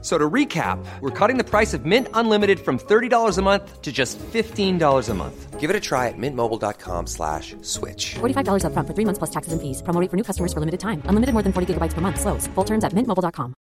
So to recap, we're cutting the price of Mint Unlimited from $30 a month to just $15 a month. Give it a try at mintmobile.com slash switch. $45 upfront for three months plus taxes and fees. Promo rate for new customers for limited time. Unlimited more than 40 gigabytes per month. Slows. Full terms at mintmobile.com.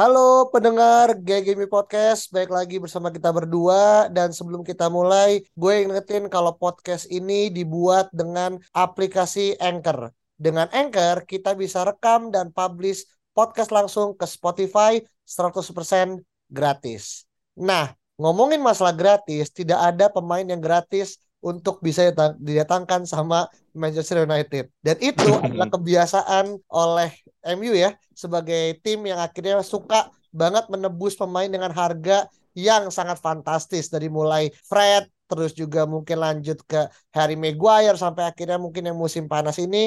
Halo pendengar GGMI Podcast, baik lagi bersama kita berdua dan sebelum kita mulai, gue ingetin kalau podcast ini dibuat dengan aplikasi Anchor. Dengan Anchor, kita bisa rekam dan publish podcast langsung ke Spotify 100% gratis. Nah, ngomongin masalah gratis, tidak ada pemain yang gratis untuk bisa didatangkan sama Manchester United. Dan itu adalah kebiasaan oleh MU ya sebagai tim yang akhirnya suka banget menebus pemain dengan harga yang sangat fantastis dari mulai Fred, terus juga mungkin lanjut ke Harry Maguire sampai akhirnya mungkin yang musim panas ini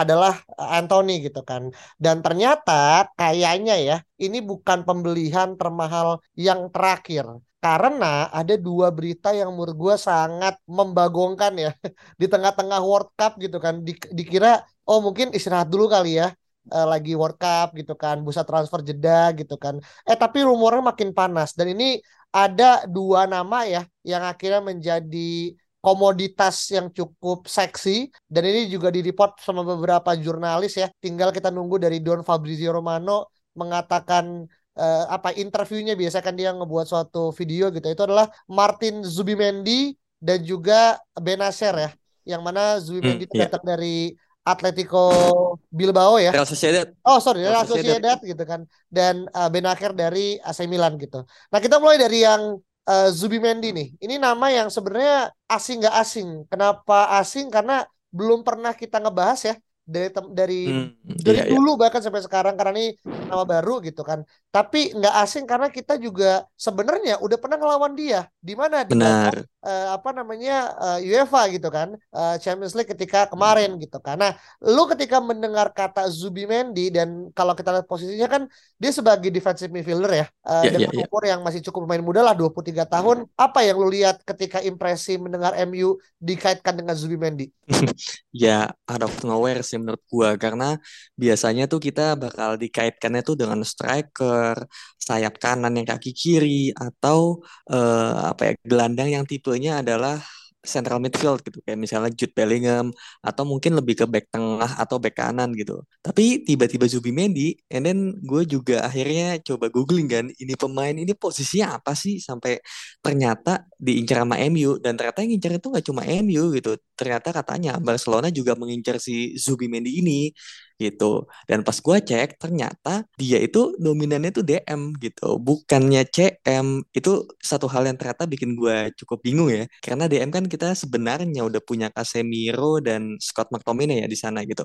adalah eh, Anthony gitu kan. Dan ternyata kayaknya ya ini bukan pembelian termahal yang terakhir karena ada dua berita yang menurut gue sangat membagongkan ya di tengah-tengah World Cup gitu kan di, dikira oh mungkin istirahat dulu kali ya uh, lagi World Cup gitu kan, busa transfer jeda gitu kan. Eh tapi rumornya makin panas dan ini ada dua nama ya yang akhirnya menjadi komoditas yang cukup seksi dan ini juga direport sama beberapa jurnalis ya. Tinggal kita nunggu dari Don Fabrizio Romano mengatakan uh, apa interviewnya biasa kan dia ngebuat suatu video gitu. Itu adalah Martin Zubimendi dan juga Benacer ya. Yang mana Zubimendi hmm, yeah. datang dari Atletico Bilbao ya. Real Sociedad. Oh sorry, Real Sociedad gitu kan. Dan uh, Benaker dari AC Milan gitu. Nah kita mulai dari yang uh, Zubimendi nih. Ini nama yang sebenarnya asing nggak asing. Kenapa asing? Karena belum pernah kita ngebahas ya dari dari hmm, dari iya, iya. dulu iya. bahkan sampai sekarang karena ini nama baru gitu kan. Tapi nggak asing karena kita juga sebenarnya udah pernah ngelawan dia di mana di Benar. uh, apa namanya uh, UEFA gitu kan uh, Champions League ketika kemarin hmm. gitu kan. Nah, lu ketika mendengar kata Zubimendi dan kalau kita lihat posisinya kan dia sebagai defensive midfielder ya uh, yeah, dengan yeah, umur yeah. yang masih cukup pemain muda lah 23 tahun. Apa yang lu lihat ketika impresi mendengar MU dikaitkan dengan Zubimendi? ya out of nowhere sih menurut gua karena biasanya tuh kita bakal dikaitkannya tuh dengan striker, sayap kanan yang kaki kiri atau uh, apa ya gelandang yang tipenya adalah central midfield gitu kayak misalnya Jude Bellingham atau mungkin lebih ke back tengah atau back kanan gitu. Tapi tiba-tiba Zubimendi and then gue juga akhirnya coba googling kan ini pemain ini posisinya apa sih sampai ternyata diincar sama MU dan ternyata yang ngincar itu nggak cuma MU gitu. Ternyata katanya Barcelona juga mengincar si Zubimendi ini gitu. Dan pas gue cek ternyata dia itu dominannya tuh DM gitu, bukannya CM. Itu satu hal yang ternyata bikin gue cukup bingung ya. Karena DM kan kita sebenarnya udah punya Casemiro dan Scott McTominay ya di sana gitu.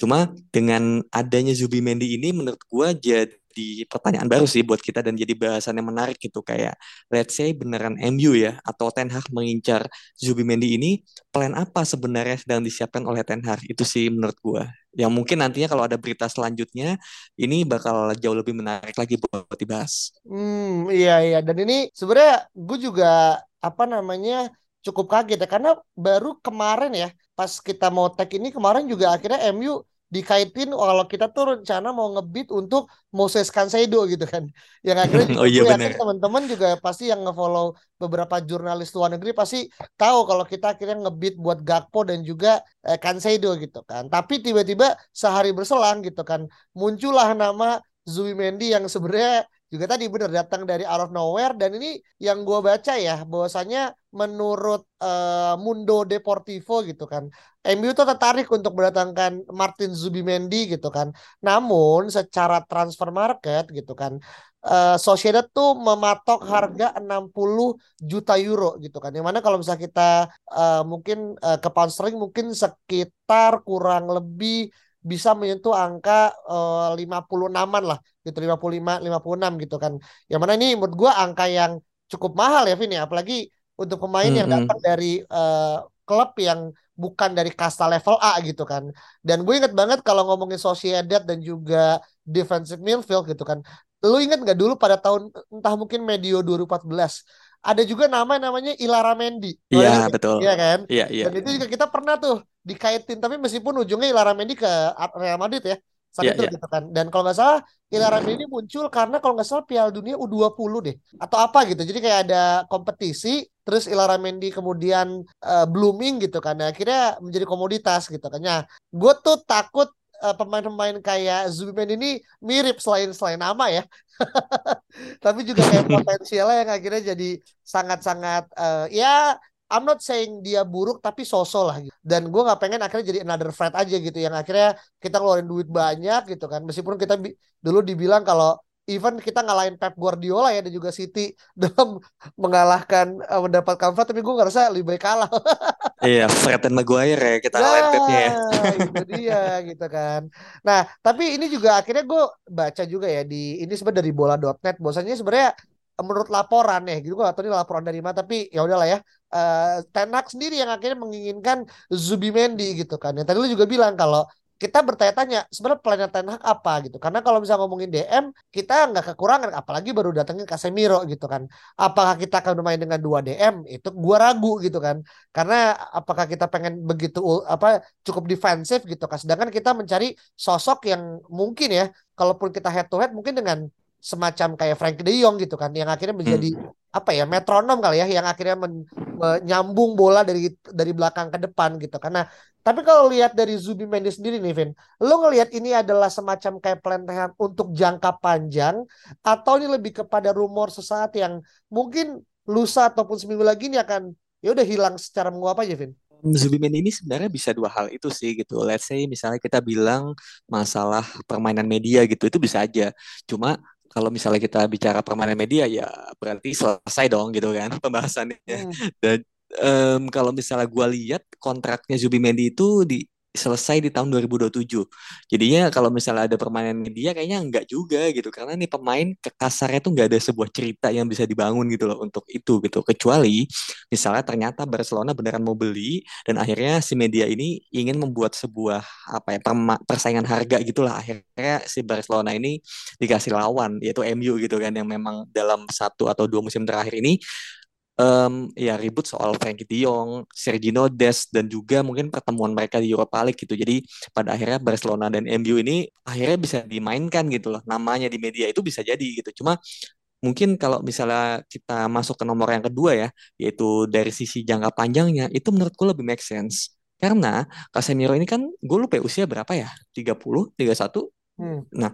Cuma dengan adanya Zubimendi ini menurut gue jadi di pertanyaan baru sih buat kita dan jadi bahasan yang menarik gitu. Kayak let's say beneran MU ya atau Ten Hag mengincar Zubimendi ini plan apa sebenarnya sedang disiapkan oleh Ten Hag? Itu sih menurut gua. Yang mungkin nantinya kalau ada berita selanjutnya ini bakal jauh lebih menarik lagi buat dibahas. Hmm iya iya. Dan ini sebenarnya gue juga apa namanya cukup kaget ya. Karena baru kemarin ya pas kita mau tag ini kemarin juga akhirnya MU dikaitin kalau kita tuh rencana mau ngebit untuk Moses Cansedo gitu kan. Yang akhirnya oh, iya, yakin teman-teman juga pasti yang ngefollow beberapa jurnalis luar negeri pasti tahu kalau kita akhirnya ngebit buat Gakpo dan juga eh, Cansedo gitu kan. Tapi tiba-tiba sehari berselang gitu kan muncullah nama Zui Mendy yang sebenarnya juga tadi benar datang dari out of nowhere. Dan ini yang gue baca ya bahwasanya menurut uh, Mundo Deportivo gitu kan MU tuh tertarik untuk mendatangkan Martin Zubimendi gitu kan. Namun secara transfer market gitu kan uh, Sociedad tuh mematok harga 60 juta euro gitu kan. Yang mana kalau misalnya kita uh, mungkin uh, ke pound sterling mungkin sekitar kurang lebih bisa menyentuh angka uh, 56-an lah gitu 55 56 gitu kan. Yang mana ini menurut gua angka yang cukup mahal ya Vin ya apalagi untuk pemain mm -hmm. yang datang dari uh, klub yang bukan dari kasta level A gitu kan. Dan gue inget banget kalau ngomongin Sociedad dan juga defensive midfield gitu kan. Lu inget nggak dulu pada tahun entah mungkin medio 2014 ada juga nama namanya Ilara Mendy. Iya, betul. Iya kan? Iya, iya. Dan itu juga kita pernah tuh dikaitin tapi meskipun ujungnya Ilara Mendy ke Real Madrid ya. Saat Iya, itu iya. gitu kan. Dan kalau nggak salah Ilara Mendy muncul karena kalau nggak salah Piala Dunia U20 deh atau apa gitu. Jadi kayak ada kompetisi terus Ilara Mendy kemudian eh, blooming gitu kan. Nah, akhirnya menjadi komoditas gitu kan. Nah, gue tuh takut eh, pemain-pemain kayak Zubimendi ini mirip selain selain nama ya. Tapi juga kayak potensialnya yang akhirnya jadi sangat-sangat eh, ya I'm not saying dia buruk tapi sosok lah gitu. Dan gue nggak pengen akhirnya jadi another threat aja gitu yang akhirnya kita ngeluarin duit banyak gitu kan. Meskipun kita dulu dibilang kalau even kita ngalahin Pep Guardiola ya dan juga City dalam mengalahkan eh, mendapatkan Fred tapi gue ngerasa lebih baik kalah. Iya, Fred dan Maguire ya kita ngalahin Pepnya ya. Nah, itu dia gitu kan. Nah, tapi ini juga akhirnya gue baca juga ya di ini sebenarnya dari bola.net bahwasanya sebenarnya menurut laporan ya gitu gue atau ini laporan dari mana tapi ya udahlah ya eh Ten Hag sendiri yang akhirnya menginginkan Zubimendi gitu kan. Yang tadi lu juga bilang kalau kita bertanya-tanya sebenarnya plannya Ten Hag apa gitu. Karena kalau bisa ngomongin DM kita nggak kekurangan apalagi baru datengin Casemiro gitu kan. Apakah kita akan bermain dengan dua DM? Itu gua ragu gitu kan. Karena apakah kita pengen begitu apa cukup defensif gitu kan. Sedangkan kita mencari sosok yang mungkin ya kalaupun kita head to head mungkin dengan semacam kayak Frankie De Jong gitu kan yang akhirnya menjadi apa ya metronom kali ya yang akhirnya men- menyambung bola dari dari belakang ke depan gitu karena tapi kalau lihat dari Zubimendi sendiri nih Vin lo ngelihat ini adalah semacam kayak Hag untuk jangka panjang atau ini lebih kepada rumor sesaat yang mungkin lusa ataupun seminggu lagi ini akan ya udah hilang secara menguap aja Vin Zubimendi ini sebenarnya bisa dua hal itu sih gitu. Let's say misalnya kita bilang masalah permainan media gitu itu bisa aja. Cuma kalau misalnya kita bicara permainan media ya berarti selesai dong gitu kan pembahasannya. Hmm. Dan em, kalau misalnya gua lihat kontraknya Zubimendi itu di selesai di tahun 2027. Jadinya kalau misalnya ada permainan media kayaknya enggak juga gitu karena nih pemain kasarnya tuh nggak ada sebuah cerita yang bisa dibangun gitu loh untuk itu gitu. Kecuali misalnya ternyata Barcelona beneran mau beli dan akhirnya si media ini ingin membuat sebuah apa ya persaingan harga gitulah akhirnya si Barcelona ini dikasih lawan yaitu MU gitu kan yang memang dalam satu atau dua musim terakhir ini em, ya ribut soal Frankie De Jong, Sergio Dest dan juga mungkin pertemuan mereka di Europa League gitu. Jadi pada akhirnya Barcelona dan MU ini akhirnya bisa dimainkan gitu loh. Namanya di media itu bisa jadi gitu. Cuma mungkin kalau misalnya kita masuk ke nomor yang kedua ya, yaitu dari sisi jangka panjangnya, itu menurutku lebih make sense. Karena Casemiro ini kan gue lupa ya, usia berapa ya? 30, 31? Hmm. Nah,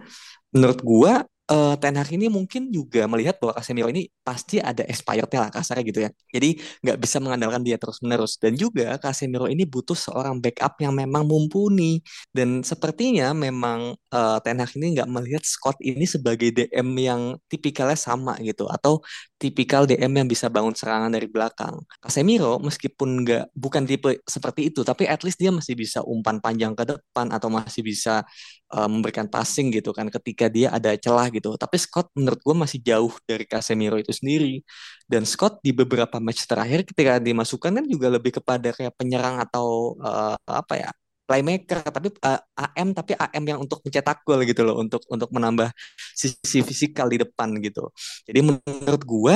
menurut gua eh, Ten Hag ini mungkin juga melihat bahwa Casemiro ini pasti ada expirednya lah kasarnya gitu ya. Jadi nggak bisa mengandalkan dia terus-menerus. Dan juga Casemiro ini butuh seorang backup yang memang mumpuni. Dan sepertinya memang eh, Ten Hag ini nggak melihat Scott ini sebagai DM yang tipikalnya sama gitu. Atau tipikal DM yang bisa bangun serangan dari belakang. Casemiro meskipun nggak bukan tipe seperti itu, tapi at least dia masih bisa umpan panjang ke depan atau masih bisa uh, memberikan passing gitu kan ketika dia ada celah. Tapi Scott menurut gue masih jauh dari Casemiro itu sendiri. Dan Scott di beberapa match terakhir ketika dimasukkan kan juga lebih kepada kayak penyerang atau uh, apa ya playmaker tapi uh, AM tapi AM yang untuk mencetak gol gitu loh untuk untuk menambah sisi fisikal di depan gitu. Jadi menurut gua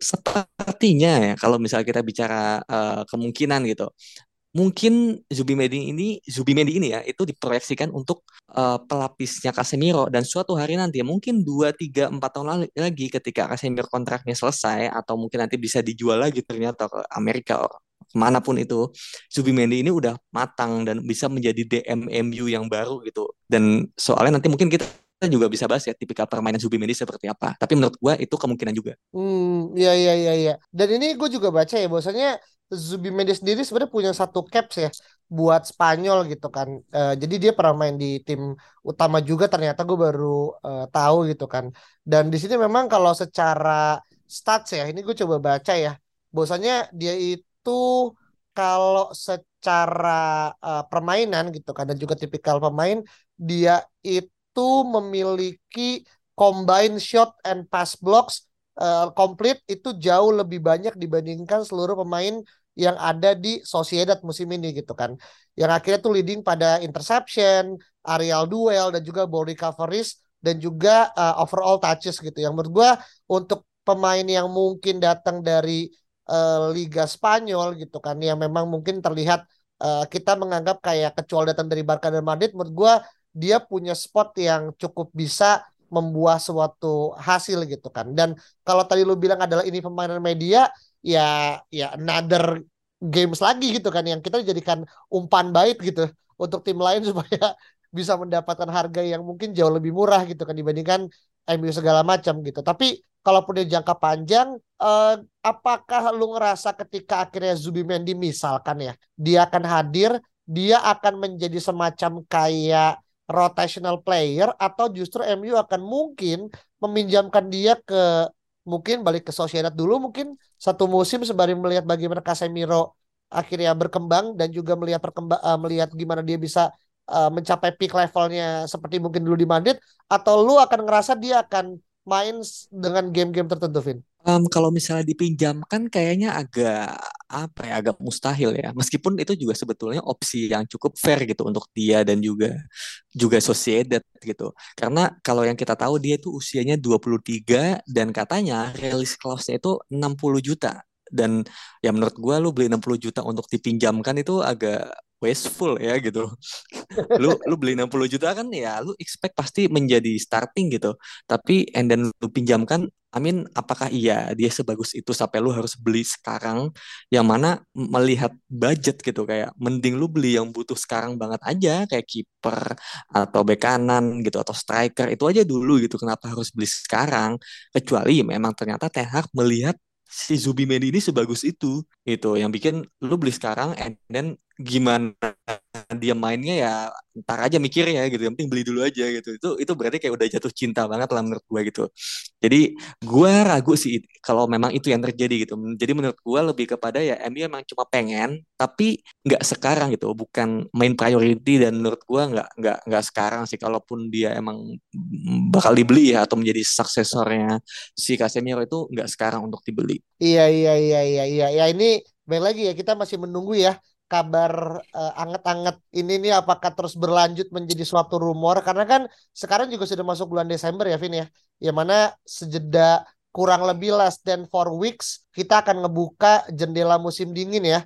sepertinya ya kalau misalnya kita bicara uh, kemungkinan gitu mungkin Zubimendi ini Zubimendi ini ya itu diproyeksikan untuk uh, pelapisnya Casemiro. Dan suatu hari nanti mungkin 2 3 4 tahun lagi, ketika Casemiro kontraknya selesai atau mungkin nanti bisa dijual lagi ternyata ke Amerika or ke mana pun itu Zubimendi ini udah matang dan bisa menjadi DM MU yang baru gitu. Dan soalnya nanti mungkin kita juga bisa bahas ya tipikal permainan Zubimendi seperti apa tapi menurut gua itu kemungkinan juga Hmm, iya iya iya iya. Dan ini gue juga baca ya bahwasanya Zubimendi sendiri sebenarnya punya satu caps ya buat Spanyol gitu kan. Eh, jadi dia pernah main di tim utama juga ternyata gue baru eh, tahu gitu kan. Dan di sini memang kalau secara stats ya, ini gue coba baca ya. Bahwasanya dia itu kalau secara eh, permainan gitu kan dan juga tipikal pemain dia itu memiliki combine shot and pass blocks komplit itu jauh lebih banyak dibandingkan seluruh pemain yang ada di Sociedad musim ini gitu kan. Yang akhirnya tuh leading pada interception, aerial duel dan juga ball recoveries dan juga uh, overall touches gitu. Yang menurut gue untuk pemain yang mungkin datang dari uh, Liga Spanyol gitu kan yang memang mungkin terlihat uh, kita menganggap kayak kecuali datang dari Barca dan Madrid menurut gue dia punya spot yang cukup bisa membuat suatu hasil gitu kan. Dan kalau tadi lu bilang adalah ini pemainan media ya ya another games lagi gitu kan yang kita jadikan umpan baik gitu untuk tim lain supaya bisa mendapatkan harga yang mungkin jauh lebih murah gitu kan dibandingkan MU segala macam gitu. Tapi kalaupun dia jangka panjang eh, apakah lu ngerasa ketika akhirnya Zubimendi misalkan ya dia akan hadir dia akan menjadi semacam kayak rotational player atau justru MU akan mungkin meminjamkan dia ke mungkin balik ke Sociedad dulu mungkin satu musim sembari melihat bagaimana Casemiro akhirnya berkembang dan juga melihat perkembang uh, melihat gimana dia bisa uh, mencapai peak levelnya seperti mungkin dulu di Madrid atau lu akan ngerasa dia akan main dengan game-game tertentu Vin? Um, kalau misalnya dipinjamkan kayaknya agak apa ya agak mustahil ya. Meskipun itu juga sebetulnya opsi yang cukup fair gitu untuk dia dan juga juga Sociedad gitu. Karena kalau yang kita tahu dia itu usianya 23 dan katanya release clause-nya itu 60 juta. Dan ya menurut gua lu beli 60 juta untuk dipinjamkan itu agak wasteful ya gitu. lu lu beli 60 juta kan ya lu expect pasti menjadi starting gitu. Tapi and then lu pinjamkan Amin, apakah iya dia sebagus itu sampai lu harus beli sekarang? Yang mana melihat budget gitu. Kayak mending lu beli yang butuh sekarang banget aja kayak kiper atau bek kanan gitu atau striker itu aja dulu gitu. Kenapa harus beli sekarang? Kecuali memang ternyata Ten Hag melihat si Zubimendi ini sebagus itu itu yang bikin lu beli sekarang and then gimana dia mainnya ya ntar aja mikir ya gitu. Yang penting beli dulu aja gitu. Itu itu berarti kayak udah jatuh cinta banget lah menurut gue gitu. Jadi gue ragu sih kalau memang itu yang terjadi gitu. Jadi menurut gue lebih kepada ya MU emang cuma pengen tapi nggak sekarang gitu. Bukan main priority dan menurut gue nggak nggak nggak sekarang sih. Kalaupun dia emang bakal dibeli ya atau menjadi suksesornya si Casemiro itu nggak sekarang untuk dibeli. Iya iya iya iya iya. Ya ini baik lagi ya. Kita masih menunggu ya kabar uh, anget-anget ini nih apakah terus berlanjut menjadi suatu rumor? Karena kan sekarang juga sudah masuk bulan Desember ya Vin ya? Yang mana sejeda kurang lebih less than four weeks kita akan ngebuka jendela musim dingin ya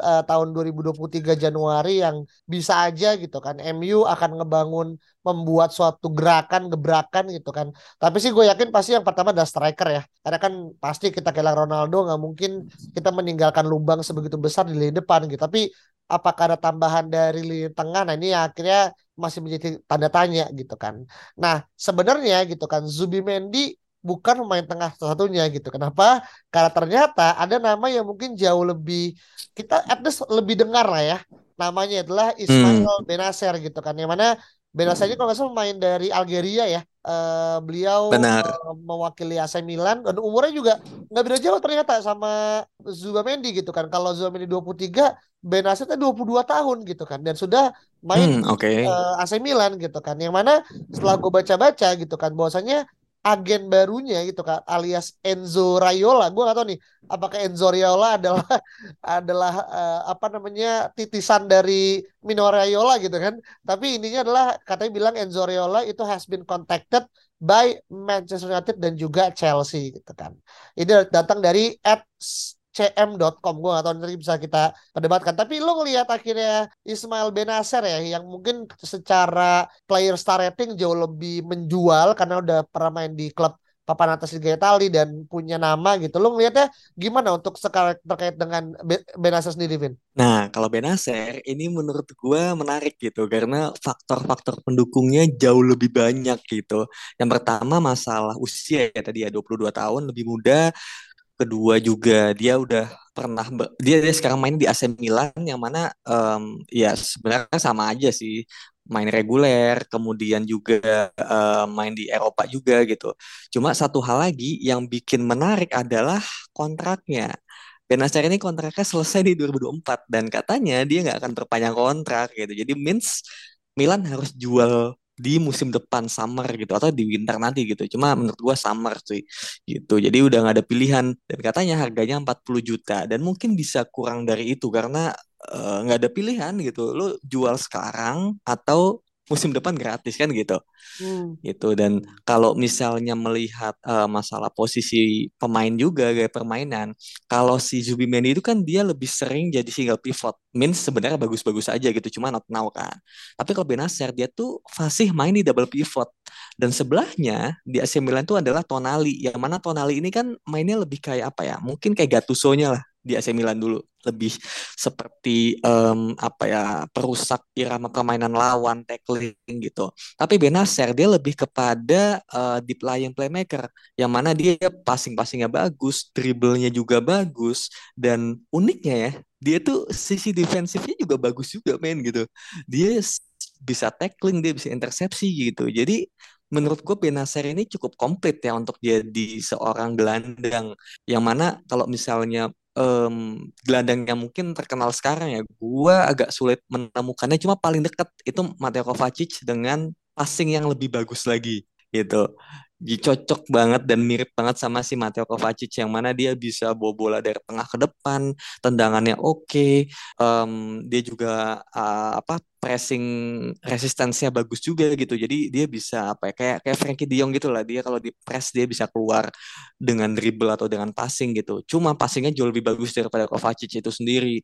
uh, tahun 2023 Januari yang bisa aja gitu kan MU akan ngebangun membuat suatu gerakan gebrakan gitu kan. Tapi sih gue yakin pasti yang pertama adalah striker ya. Karena kan pasti kita kehilangan Ronaldo nggak mungkin kita meninggalkan lubang sebegitu besar di lini depan gitu. Tapi apakah ada tambahan dari lini tengah? Nah ini akhirnya masih menjadi tanda tanya gitu kan. Nah sebenarnya gitu kan Zubimendi bukan pemain tengah satu-satunya gitu. Kenapa? Karena ternyata ada nama yang mungkin jauh lebih kita at least lebih dengar lah ya. Namanya adalah Ismail hmm. Benacer gitu kan. Yang mana Benacer ini kalau nggak salah main dari Algeria ya. Uh, beliau Benar. Uh, mewakili AC Milan dan umurnya juga nggak beda jauh ternyata sama Zubamendi gitu kan. Kalau Zubamendi 23, Benacer itu 22 tahun gitu kan dan sudah main hmm, okay. uh, eh, AC Milan gitu kan. Yang mana setelah gue baca-baca gitu kan bahwasanya agen barunya gitu kan alias Enzo Raiola. Gue gak tahu nih apakah Enzo Raiola adalah adalah uh, apa namanya titisan dari Mino Raiola gitu kan. Tapi ininya adalah katanya bilang Enzo Raiola itu has been contacted by Manchester United dan juga Chelsea gitu kan. Ini datang dari at cm.com gue gak tahu nanti bisa kita perdebatkan. Tapi lo ngelihat akhirnya Ismail Benacer ya yang mungkin secara player star rating jauh lebih menjual karena udah pernah main di klub papan atas Liga Italia dan punya nama gitu. Lo ngelihatnya gimana untuk sekarang terkait dengan Benacer sendiri Vin? Nah kalau Benacer ini menurut gue menarik gitu karena faktor-faktor pendukungnya jauh lebih banyak gitu. Yang pertama masalah usia ya tadi ya 22 tahun lebih muda kedua juga dia udah pernah dia dia sekarang main di AC Milan yang mana um, ya sebenarnya sama aja sih main reguler kemudian juga uh, main di Eropa juga gitu. Cuma satu hal lagi yang bikin menarik adalah kontraknya. Benacer ini kontraknya selesai di 2024 dan katanya dia nggak akan perpanjang kontrak gitu. Jadi means Milan harus jual di musim depan summer gitu atau di winter nanti gitu. Cuma menurut gua summer sih gitu. Jadi udah nggak ada pilihan dan katanya harganya 40 juta dan mungkin bisa kurang dari itu karena eh, nggak uh, ada pilihan gitu. Lu jual sekarang atau musim depan gratis kan gitu. Hmm. gitu dan kalau misalnya melihat uh, masalah posisi pemain juga gaya permainan kalau si Zubimendi itu kan dia lebih sering jadi single pivot. Means sebenarnya bagus-bagus aja gitu cuma not now kan. Tapi kalau Benacer dia tuh fasih main di double pivot. Dan sebelahnya di AC Milan itu adalah Tonali. Yang mana Tonali ini kan mainnya lebih kayak apa ya? Mungkin kayak Gattuso-nya lah di AC Milan dulu lebih seperti um, apa ya perusak irama permainan lawan tackling gitu. Tapi Benacer dia lebih kepada uh, deep lying playmaker yang mana dia passing-passingnya bagus, dribblenya juga bagus dan uniknya ya dia tuh sisi defensifnya juga bagus juga main gitu. Dia bisa tackling, dia bisa intersepsi gitu. Jadi menurut gue Benacer ini cukup komplit ya untuk jadi seorang gelandang yang mana kalau misalnya um, gelandang yang mungkin terkenal sekarang ya, gue agak sulit menemukannya. Cuma paling dekat itu Mateo Kovacic dengan passing yang lebih bagus lagi gitu. Cocok banget dan mirip banget sama si Mateo Kovacic yang mana dia bisa bawa bola dari tengah ke depan, tendangannya oke, okay, um, dia juga uh, apa pressing resistensinya bagus juga gitu. Jadi dia bisa apa ya kayak kayak Frankie De Jong gitu lah. Dia kalau di press dia bisa keluar dengan dribble atau dengan passing gitu. Cuma passingnya jauh lebih bagus daripada Kovacic itu sendiri.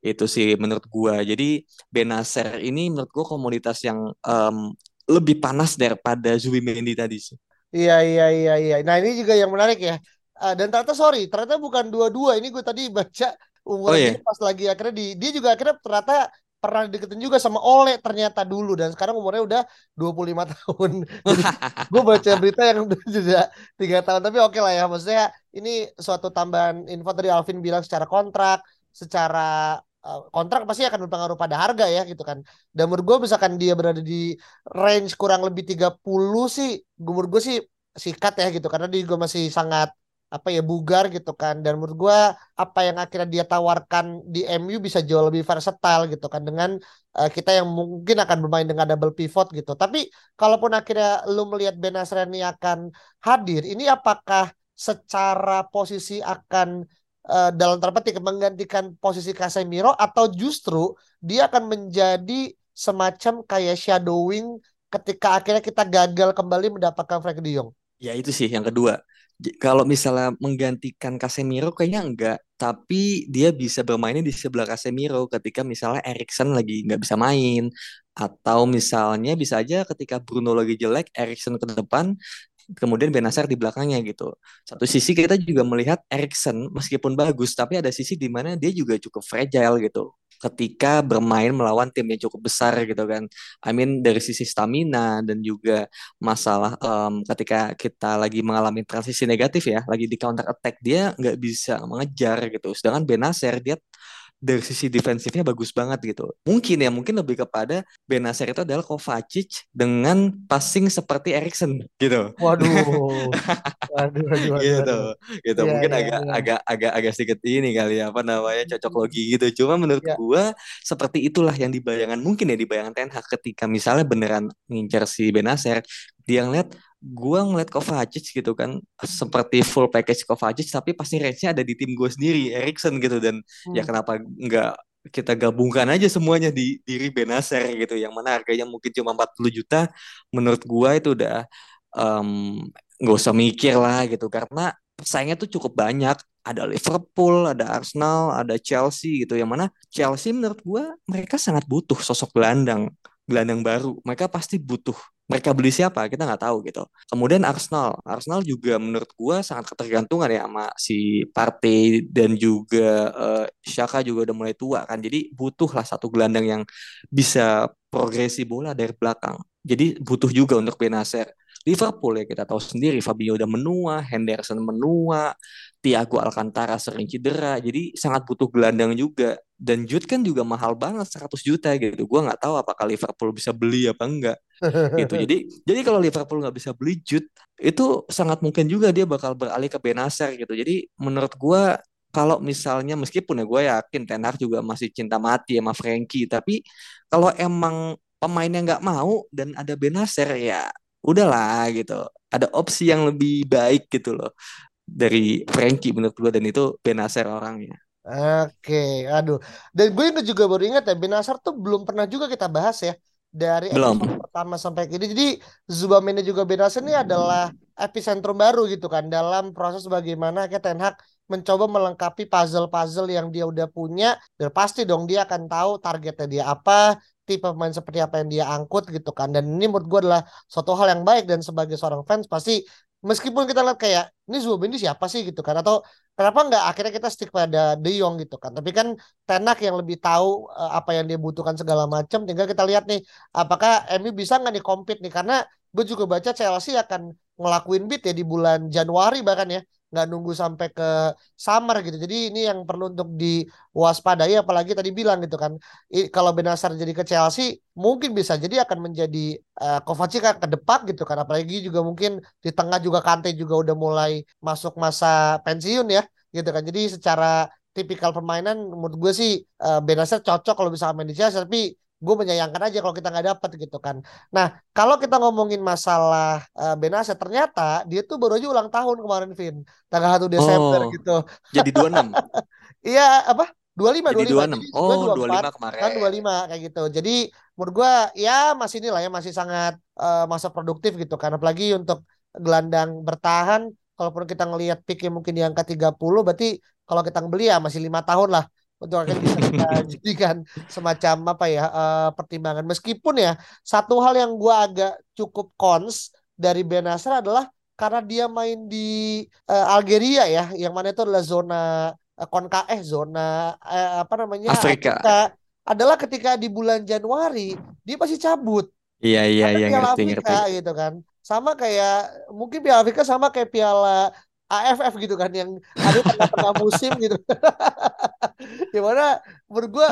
Itu sih menurut gua. Jadi Benacer ini menurut gua komunitas yang um, lebih panas daripada Zubimendi tadi sih. Iya iya iya iya. Nah ini juga yang menarik ya. Uh, dan ternyata sorry, ternyata bukan dua-dua. Ini gue tadi baca umur oh, iya? pas lagi akhirnya di dia juga akhirnya ternyata pernah deketin juga sama Ole ternyata dulu dan sekarang umurnya udah 25 tahun. Jadi gue baca berita yang udah tiga tahun tapi oke okay lah ya maksudnya ini suatu tambahan info dari Alvin bilang secara kontrak, secara kontrak pasti akan berpengaruh pada harga ya gitu kan. Dan menurut gue misalkan dia berada di range kurang lebih 30 sih, menurut gue sih sikat ya gitu. Karena dia juga masih sangat apa ya bugar gitu kan. Dan menurut gue apa yang akhirnya dia tawarkan di MU bisa jauh lebih versatile gitu kan. Dengan uh, kita yang mungkin akan bermain dengan double pivot gitu. Tapi kalaupun akhirnya lu melihat Ben Asrani akan hadir ini apakah secara posisi akan uh, dalam tanda petik menggantikan posisi Casemiro atau justru dia akan menjadi semacam kayak shadowing ketika akhirnya kita gagal kembali mendapatkan Frank De Jong? Ya itu sih yang kedua. Kalau misalnya menggantikan Casemiro kayaknya enggak, tapi dia bisa bermainnya di sebelah Casemiro ketika misalnya Erikson lagi nggak bisa main. Atau misalnya bisa aja ketika Bruno lagi jelek Erikson ke depan kemudian Benacer di belakangnya gitu. Satu sisi kita juga melihat Erikson meskipun bagus tapi ada sisi di mana dia juga cukup fragile gitu ketika bermain melawan tim yang cukup besar gitu kan. I mean dari sisi stamina dan juga masalah um, ketika kita lagi mengalami transisi negatif ya, lagi di counter attack dia nggak bisa mengejar gitu. Sedangkan Benacer dia dari sisi defensifnya bagus banget gitu. Mungkin ya, mungkin lebih kepada Benacer itu adalah Kovacic dengan passing seperti Erikson gitu. Waduh. waduh, waduh, waduh. gitu. Gitu. Ya, mungkin ya, agak ya. agak agak agak sedikit ini kali ya apa namanya cocok logi gitu. Cuma menurut ya. gua seperti itulah yang dibayangkan mungkin ya dibayangkan Ten Hag ketika misalnya beneran ngincar si Benacer dia ngeliat gue ngeliat Kovacic gitu kan seperti full package Kovacic tapi pasti range-nya ada di tim gue sendiri Erikson gitu. Dan hmm. ya kenapa nggak kita gabungkan aja semuanya di diri Benacer gitu yang mana harganya mungkin cuma 40 juta. Menurut gue itu udah nggak um, usah mikir lah gitu. Karena pesaingnya tuh cukup banyak. Ada Liverpool, ada Arsenal, ada Chelsea gitu. Yang mana Chelsea menurut gue mereka sangat butuh sosok gelandang gelandang baru mereka pasti butuh mereka beli siapa kita nggak tahu gitu. Kemudian Arsenal Arsenal juga menurut gua sangat ketergantungan ya sama si Partey dan juga uh, Shaka juga udah mulai tua kan. Jadi butuhlah satu gelandang yang bisa progresi bola dari belakang. Jadi butuh juga untuk Benacer Liverpool ya kita tahu sendiri Fabio udah menua, Henderson menua, Thiago Alcantara sering cedera, jadi sangat butuh gelandang juga. Dan Jude kan juga mahal banget 100 juta gitu. Gua nggak tahu apakah Liverpool bisa beli apa enggak gitu. Jadi jadi kalau Liverpool nggak bisa beli Jude itu sangat mungkin juga dia bakal beralih ke Benacer gitu. Jadi menurut gua kalau misalnya meskipun ya gue yakin Ten Hag juga masih cinta mati sama Frankie tapi kalau emang pemainnya nggak mau dan ada Benacer ya udahlah gitu. Ada opsi yang lebih baik gitu loh dari Frankie menurut gue dan itu Benacer orangnya. Oke, aduh. Dan gue juga baru ingat ya, Benasar tuh belum pernah juga kita bahas ya dari Belum. episode pertama sampai kini. Jadi Zubameni juga Benasar ini adalah epicentrum baru gitu kan dalam proses bagaimana kayak Ten Hag mencoba melengkapi puzzle-puzzle yang dia udah punya dan pasti dong dia akan tahu targetnya dia apa, tipe pemain seperti apa yang dia angkut gitu kan. Dan ini menurut gue adalah suatu hal yang baik. Dan sebagai seorang fans pasti meskipun kita lihat kayak ini Zubameni siapa sih gitu kan? Atau kenapa nggak akhirnya kita stick pada De Jong gitu kan? Tapi kan Tenak yang lebih tahu uh, apa yang dia butuhkan segala macam tinggal kita lihat nih apakah MU bisa nggak nih compete nih? Karena gue juga baca Chelsea akan ngelakuin bid ya di bulan Januari bahkan ya nggak nunggu sampai ke summer gitu. Jadi ini yang perlu untuk diwaspadai apalagi tadi bilang gitu kan. I, kalau Benasar jadi ke Chelsea mungkin bisa. Jadi akan menjadi uh, Kovacic ke depan gitu kan. Apalagi juga mungkin di tengah juga Kante juga udah mulai masuk masa pensiun ya gitu kan. Jadi secara tipikal permainan menurut gue sih uh, Benasar cocok kalau bisa main di Chelsea. Tapi gue menyayangkan aja kalau kita nggak dapet gitu kan. Nah kalau kita ngomongin masalah uh, Benasir ternyata dia tuh baru aja ulang tahun kemarin Vin tanggal 1 Desember Oh, gitu. jadi 26. Iya apa? 25 Jadi 25 26. jadi gue Oh, 24 25 kemarin. kan 25 kayak gitu. Jadi menurut gue ya masih inilah ya masih sangat uh, masa produktif gitu kan apalagi untuk gelandang bertahan kalaupun kita ngelihat picknya mungkin di angka 30 berarti kalau kita beli ya masih lima tahun lah untuk akhirnya bisa kita jadikan semacam apa ya uh, pertimbangan meskipun ya satu hal yang gua agak cukup cons dari Benasser adalah karena dia main di uh, Algeria ya yang mana itu adalah zona uh, konka eh zona uh, apa namanya Afrika. Afrika adalah ketika di bulan Januari dia pasti cabut Iya, iya, iya, ngerti, Afrika ngerti. gitu kan sama kayak mungkin Piala Afrika sama kayak Piala AFF gitu kan yang ada tengah-tengah musim gitu Gimana menurut gue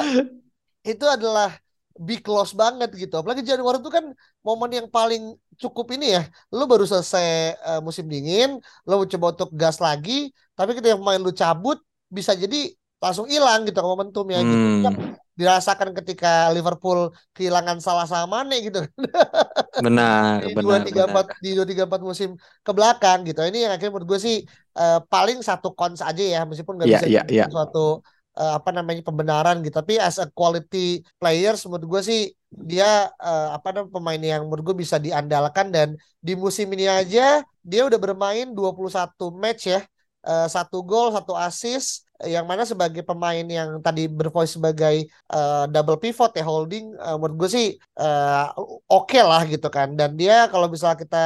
itu adalah big loss banget gitu. Apalagi Januari itu kan momen yang paling cukup ini ya. Lu baru selesai uh, musim dingin, lu coba untuk gas lagi, tapi ketika pemain lu cabut bisa jadi langsung hilang gitu momentumnya gitu. Hmm, Yang dirasakan ketika Liverpool kehilangan salah sama Mane gitu benar, di dua tiga empat di dua tiga empat musim ke belakang gitu. Ini yang akhirnya menurut gue sih uh, paling satu cons aja ya meskipun nggak Iya, bisa iya. dijadikan suatu uh, apa namanya pembenaran gitu. Tapi as a quality players menurut gue sih dia uh, apa namanya pemain yang menurut gue bisa diandalkan dan di musim ini aja dia udah bermain 21 match ya. Uh, satu gol, satu assist yang mana sebagai pemain yang tadi bervoice sebagai uh, double pivot ya holding uh, menurut gue sih uh, oke okay lah gitu kan. Dan dia kalau misalnya kita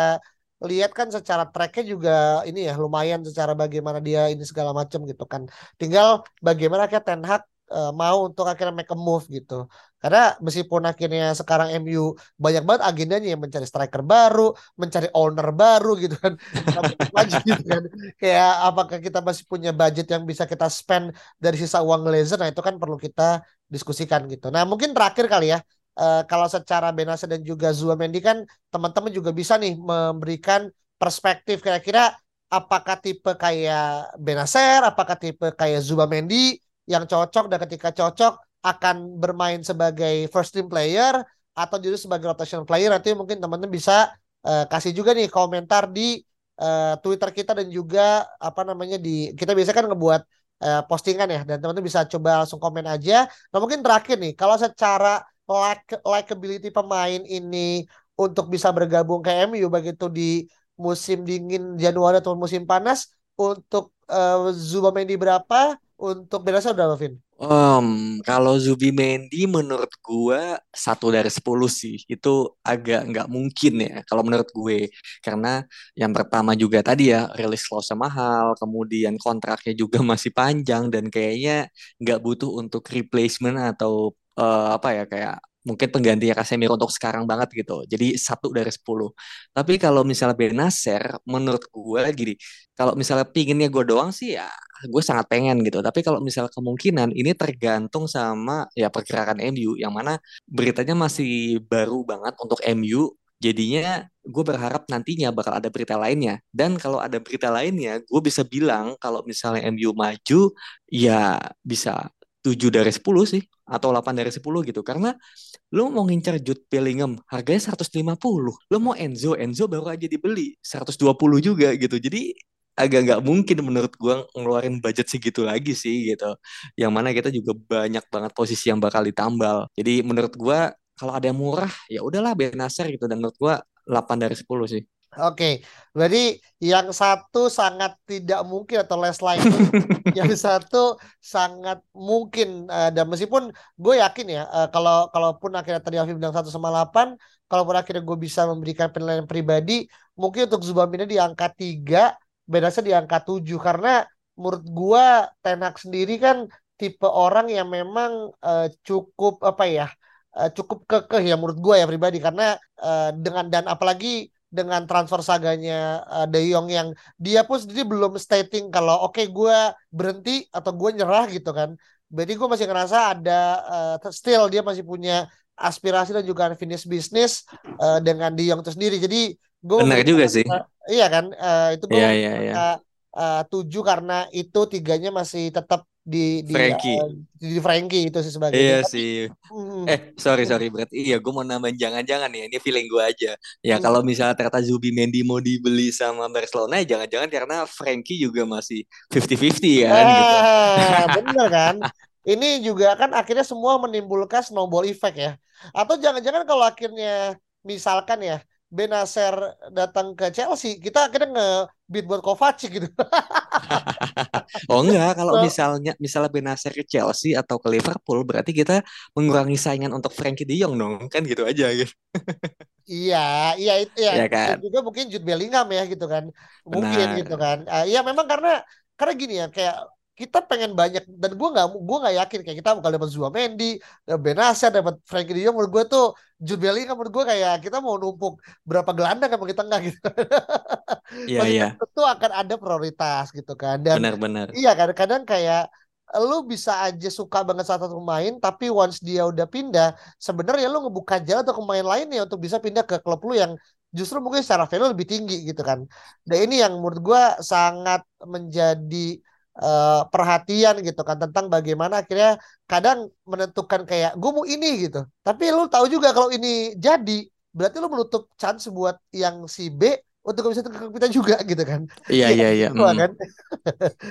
lihat kan secara tracknya juga ini ya lumayan secara bagaimana dia ini segala macam gitu kan. Tinggal bagaimana kayak Ten Hag uh, mau untuk akhirnya make a move gitu. Karena meskipun akhirnya sekarang MU banyak banget agendanya yang mencari striker baru mencari owner baru gitu kan. Lagi gitu kan. Kayak apakah kita masih punya budget yang bisa kita spend dari sisa uang Glazer? Nah itu kan perlu kita diskusikan gitu. Nah mungkin terakhir kali ya Uh, kalau secara Benasa dan juga Zuamendi kan teman-teman juga bisa nih memberikan perspektif kira-kira apakah tipe kayak Benacer, apakah tipe kayak Zubamendi yang cocok dan ketika cocok akan bermain sebagai first team player atau justru sebagai rotation player nanti mungkin teman-teman bisa uh, kasih juga nih komentar di uh, Twitter kita dan juga apa namanya di kita biasa kan ngebuat uh, postingan ya dan teman-teman bisa coba langsung komen aja. Nah mungkin terakhir nih kalau secara like likability pemain ini untuk bisa bergabung ke MU begitu di musim dingin Januari atau musim panas untuk uh, Zubamendi berapa untuk Benasa berapa Vin? Um, kalau Zubimendi menurut gua satu dari sepuluh sih itu agak nggak mungkin ya kalau menurut gue karena yang pertama juga tadi ya rilis clause mahal kemudian kontraknya juga masih panjang dan kayaknya nggak butuh untuk replacement atau uh, apa ya kayak mungkin pengganti Casemiro untuk sekarang banget gitu. Jadi satu dari sepuluh. Tapi kalau misalnya Benacer, menurut gue gini, kalau misalnya pinginnya gue doang sih ya gue sangat pengen gitu. Tapi kalau misalnya kemungkinan ini tergantung sama ya pergerakan MU yang mana beritanya masih baru banget untuk MU. Jadinya gue berharap nantinya bakal ada berita lainnya. Dan kalau ada berita lainnya, gue bisa bilang kalau misalnya MU maju, ya bisa 7 dari 10 sih atau 8 dari 10 gitu. Karena lu mau ngincer Jude Bellingham harganya 150 lu mau Enzo Enzo baru aja dibeli 120 juga gitu. Jadi agak nggak mungkin menurut gua ngeluarin budget segitu lagi sih gitu. Yang mana kita juga banyak banget posisi yang bakal ditambal. Jadi menurut gua kalau ada yang murah ya udahlah Benacer gitu. Dan menurut gua 8 dari 10 sih Oke, berarti yang satu sangat tidak mungkin atau less likely, yang satu sangat mungkin uh, dan meskipun gue yakin ya uh, kalau kalaupun akhirnya tadi Afif bilang satu sama delapan, kalaupun akhirnya gue bisa memberikan penilaian pribadi, mungkin untuk Zubamina di angka tiga, bedanya di angka tujuh. Karena menurut gue Ten Hag sendiri kan tipe orang yang memang uh, cukup apa ya, uh, cukup kekeh ya menurut gue ya pribadi. Karena uh, dengan dan apalagi dengan transfer saganya uh, De Jong yang dia pun sendiri belum stating kalau oke okay, gue berhenti atau gue nyerah gitu kan. Berarti gue masih ngerasa ada uh, still dia masih punya aspirasi dan juga finish bisnis uh, dengan De Jong itu sendiri. Jadi gue benar juga sih. Uh, iya kan uh, itu gue yeah, yeah, yeah. uh, tujuh karena itu tiganya masih tetap di di Frankie. Uh, di Frankie itu sih sebagai iya Tapi, sih hmm. eh sorry sorry berarti iya gue mau nambahin jangan-jangan ya ini feeling gue aja ya hmm. kalau misalnya ternyata Zubi Mendy mau dibeli sama Barcelona ya jangan-jangan karena Frankie juga masih 50-50 kan eh, gitu bener kan ini juga kan akhirnya semua menimbulkan snowball effect ya atau jangan-jangan kalau akhirnya misalkan ya Benacer datang ke Chelsea, kita akhirnya nge-beat buat Kovacic gitu. oh enggak, kalau misalnya misalnya Benacer ke Chelsea atau ke Liverpool, berarti kita mengurangi saingan untuk Frankie De Jong dong, kan gitu aja gitu. iya, iya itu ya. ya kan? juga mungkin Jude Bellingham ya gitu kan. Mungkin Benar. gitu kan. Uh, iya memang karena karena gini ya kayak kita pengen banyak dan gue nggak gue nggak yakin kayak kita bakal dapat Zuamendi, Benacer, dapat Frankie De Jong menurut gue tuh Jude Bellingham menurut gue kayak kita mau numpuk berapa gelandang kan kita enggak gitu. Iya iya. Tentu akan ada prioritas gitu kan dan benar-benar. Iya kadang-kadang kayak lu bisa aja suka banget satu pemain tapi once dia udah pindah sebenarnya lu ngebuka jalan untuk pemain lainnya untuk bisa pindah ke klub lu yang justru mungkin secara value lebih tinggi gitu kan. Dan ini yang menurut gue sangat menjadi uh, perhatian gitu kan tentang bagaimana akhirnya kadang menentukan kayak gue mau ini gitu. Tapi lu tahu juga kalau ini jadi berarti lu menutup chance buat yang si B untuk bisa ke kita juga gitu kan? Iya iya iya kan?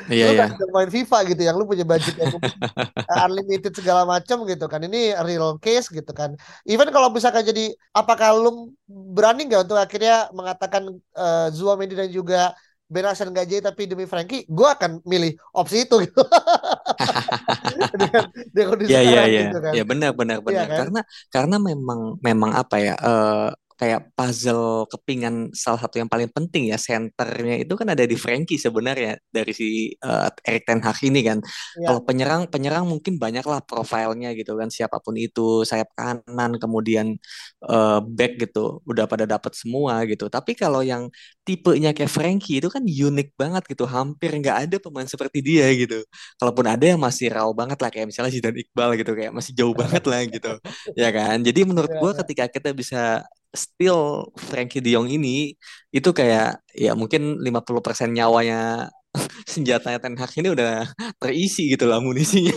iya. Lu iya. kan main FIFA gitu yang lu punya budget yang unlimited segala macam gitu kan. Ini real case gitu kan. Even kalau misalkan jadi apakah lu berani nggak untuk akhirnya mengatakan uh, Zua Mendy dan juga Benacer nggak jadi tapi demi Frankie, gue akan milih opsi itu gitu. dengan, dengan kondisi ya, ya, ya. gitu kan. Ya benar benar benar. Ya, kan? Karena karena memang memang apa ya? Uh, kayak puzzle kepingan salah satu yang paling penting ya senternya itu kan ada di Frankie sebenarnya dari si uh, Erik Ten Hag ini kan. Ya. Kalau penyerang penyerang mungkin banyak lah profilnya gitu kan siapa pun itu sayap kanan kemudian uh, back gitu udah pada dapat semua gitu. Tapi kalau yang tipenya kayak Frankie itu kan unik banget gitu hampir nggak ada pemain seperti dia gitu. Kalaupun ada yang masih raw banget lah kayak misalnya Zidane Iqbal gitu kayak masih jauh banget lah gitu ya kan. Jadi menurut ya, gue ya. ketika kita bisa still Frankie De Jong ini itu kayak ya mungkin 50% nyawanya senjatanya Ten Hag ini udah terisi gitu lah amunisinya.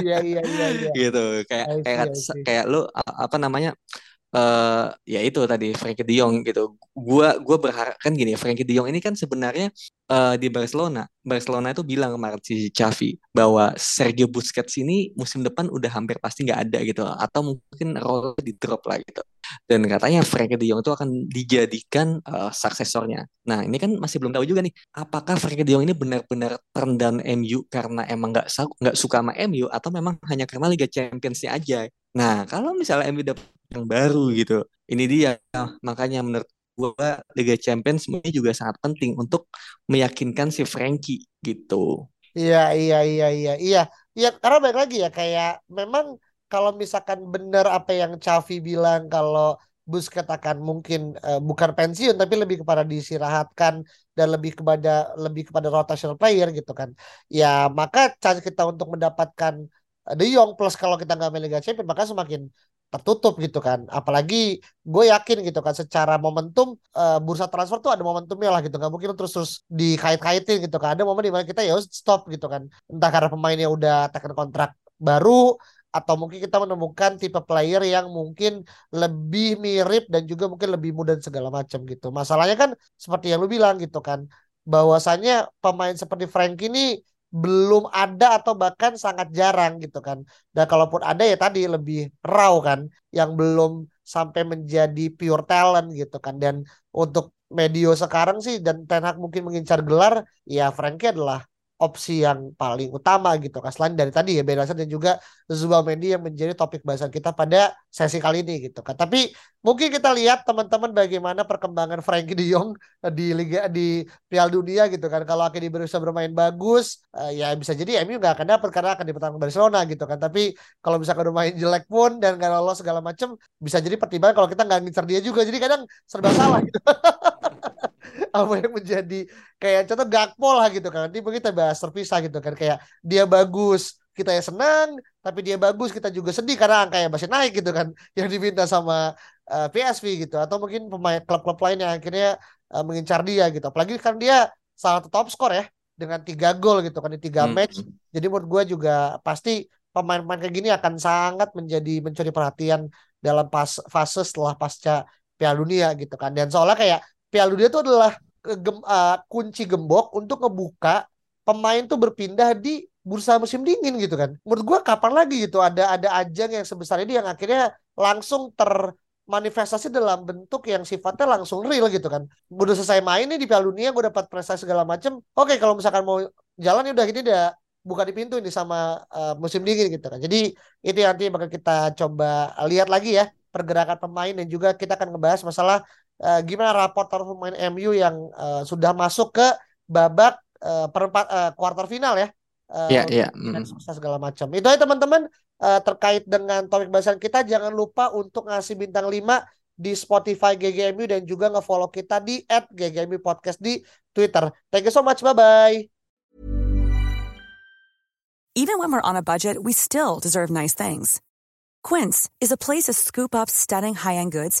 Iya iya iya iya. gitu. Kayak see, kayak kayak lu apa namanya? Uh, ya itu tadi Frankie De Jong gitu. Gua gua berharap kan gini, Frankie De Jong ini kan sebenarnya uh, di Barcelona. Barcelona itu bilang kemarin si Xavi bahwa Sergio Busquets ini musim depan udah hampir pasti nggak ada gitu atau mungkin role di drop lah gitu. Dan katanya Frankie De Jong itu akan dijadikan uh, suksesornya. Nah ini kan masih belum tahu juga nih, apakah Frankie De Jong ini benar-benar turn down MU karena emang nggak nggak suka sama MU atau memang hanya karena Liga Championsnya aja. Nah kalau misalnya MU dapat yang baru gitu. Ini dia makanya menurut gua Liga Champions ini juga sangat penting untuk meyakinkan si Frankie gitu. Iya iya iya iya iya iya karena baik lagi ya kayak memang kalau misalkan benar apa yang Xavi bilang kalau Busquets akan mungkin uh, bukan pensiun tapi lebih kepada disirahatkan dan lebih kepada lebih kepada rotational player gitu kan. Ya maka chance kita untuk mendapatkan De Jong plus kalau kita nggak main Liga Champions maka semakin tertutup gitu kan. Apalagi gue yakin gitu kan secara momentum uh, bursa transfer tuh ada momentumnya lah gitu kan. Mungkin terus terus dikait-kaitin gitu kan. Ada momen di mana kita ya stop gitu kan. Entah karena pemainnya udah tekan kontrak baru atau mungkin kita menemukan tipe player yang mungkin lebih mirip dan juga mungkin lebih mudah segala macam gitu. Masalahnya kan seperti yang lu bilang gitu kan, bahwasanya pemain seperti Frank ini belum ada atau bahkan sangat jarang gitu kan. Dan kalaupun ada ya tadi lebih raw kan, yang belum sampai menjadi pure talent gitu kan. Dan untuk medio sekarang sih dan Ten Hag mungkin mengincar gelar, ya Frankie adalah opsi yang paling utama gitu kan. Selain dari tadi ya Ben dan juga Mendy yang menjadi topik bahasan kita pada sesi kali ini gitu kan. Tapi mungkin kita lihat teman-teman bagaimana perkembangan Frankie De Jong di liga di Piala Dunia gitu kan. Kalau akhirnya bisa bermain bagus uh, ya bisa jadi MU nggak akan dapat karena akan dipertahankan Barcelona gitu kan. Tapi kalau misalkan bermain jelek pun dan nggak lolos segala macam bisa jadi pertimbangan kalau kita nggak ngincer dia juga. Jadi kadang serba salah gitu apa yang menjadi kayak contoh Gakpo lah gitu kan. Nanti kita bahas terpisah gitu kan. Kayak dia bagus kita ya senang tapi dia bagus kita juga sedih karena angkanya masih naik gitu kan. Yang diminta sama uh, eh, PSV gitu. Atau mungkin pemain klub-klub lain yang akhirnya uh, mengincar dia gitu. Apalagi kan dia salah satu top skor ya dengan tiga gol gitu kan di tiga hmm. match. Jadi menurut gue juga pasti pemain-pemain kayak gini akan sangat menjadi mencuri perhatian dalam pas fase setelah pasca Piala Dunia gitu kan. Dan seolah kayak Piala Dunia itu adalah gem, uh, kunci gembok untuk ngebuka pemain tuh berpindah di bursa musim dingin gitu kan. Menurut gua kapan lagi gitu ada ada ajang yang sebesar ini yang akhirnya langsung termanifestasi dalam bentuk yang sifatnya langsung real gitu kan. Udah selesai main nih di Piala Dunia gue dapat prestasi segala macem. Oke kalau misalkan mau jalan ya udah ini udah buka di pintu ini sama uh, musim dingin gitu kan. Jadi itu nanti bakal kita coba lihat lagi ya pergerakan pemain dan juga kita akan ngebahas masalah uh, gimana raport pemain MU yang uh, sudah masuk ke babak uh, perempat uh, quarter final ya. Iya, uh, iya. Yeah, yeah. segala macam. Itu aja teman-teman uh, terkait dengan topik bahasan kita jangan lupa untuk ngasih bintang 5 di Spotify GGMU dan juga nge-follow kita di @ggmu podcast di Twitter. Thank you so much. Bye bye. Even when we're on a budget, we still deserve nice things. Quince is a place to scoop up stunning high-end goods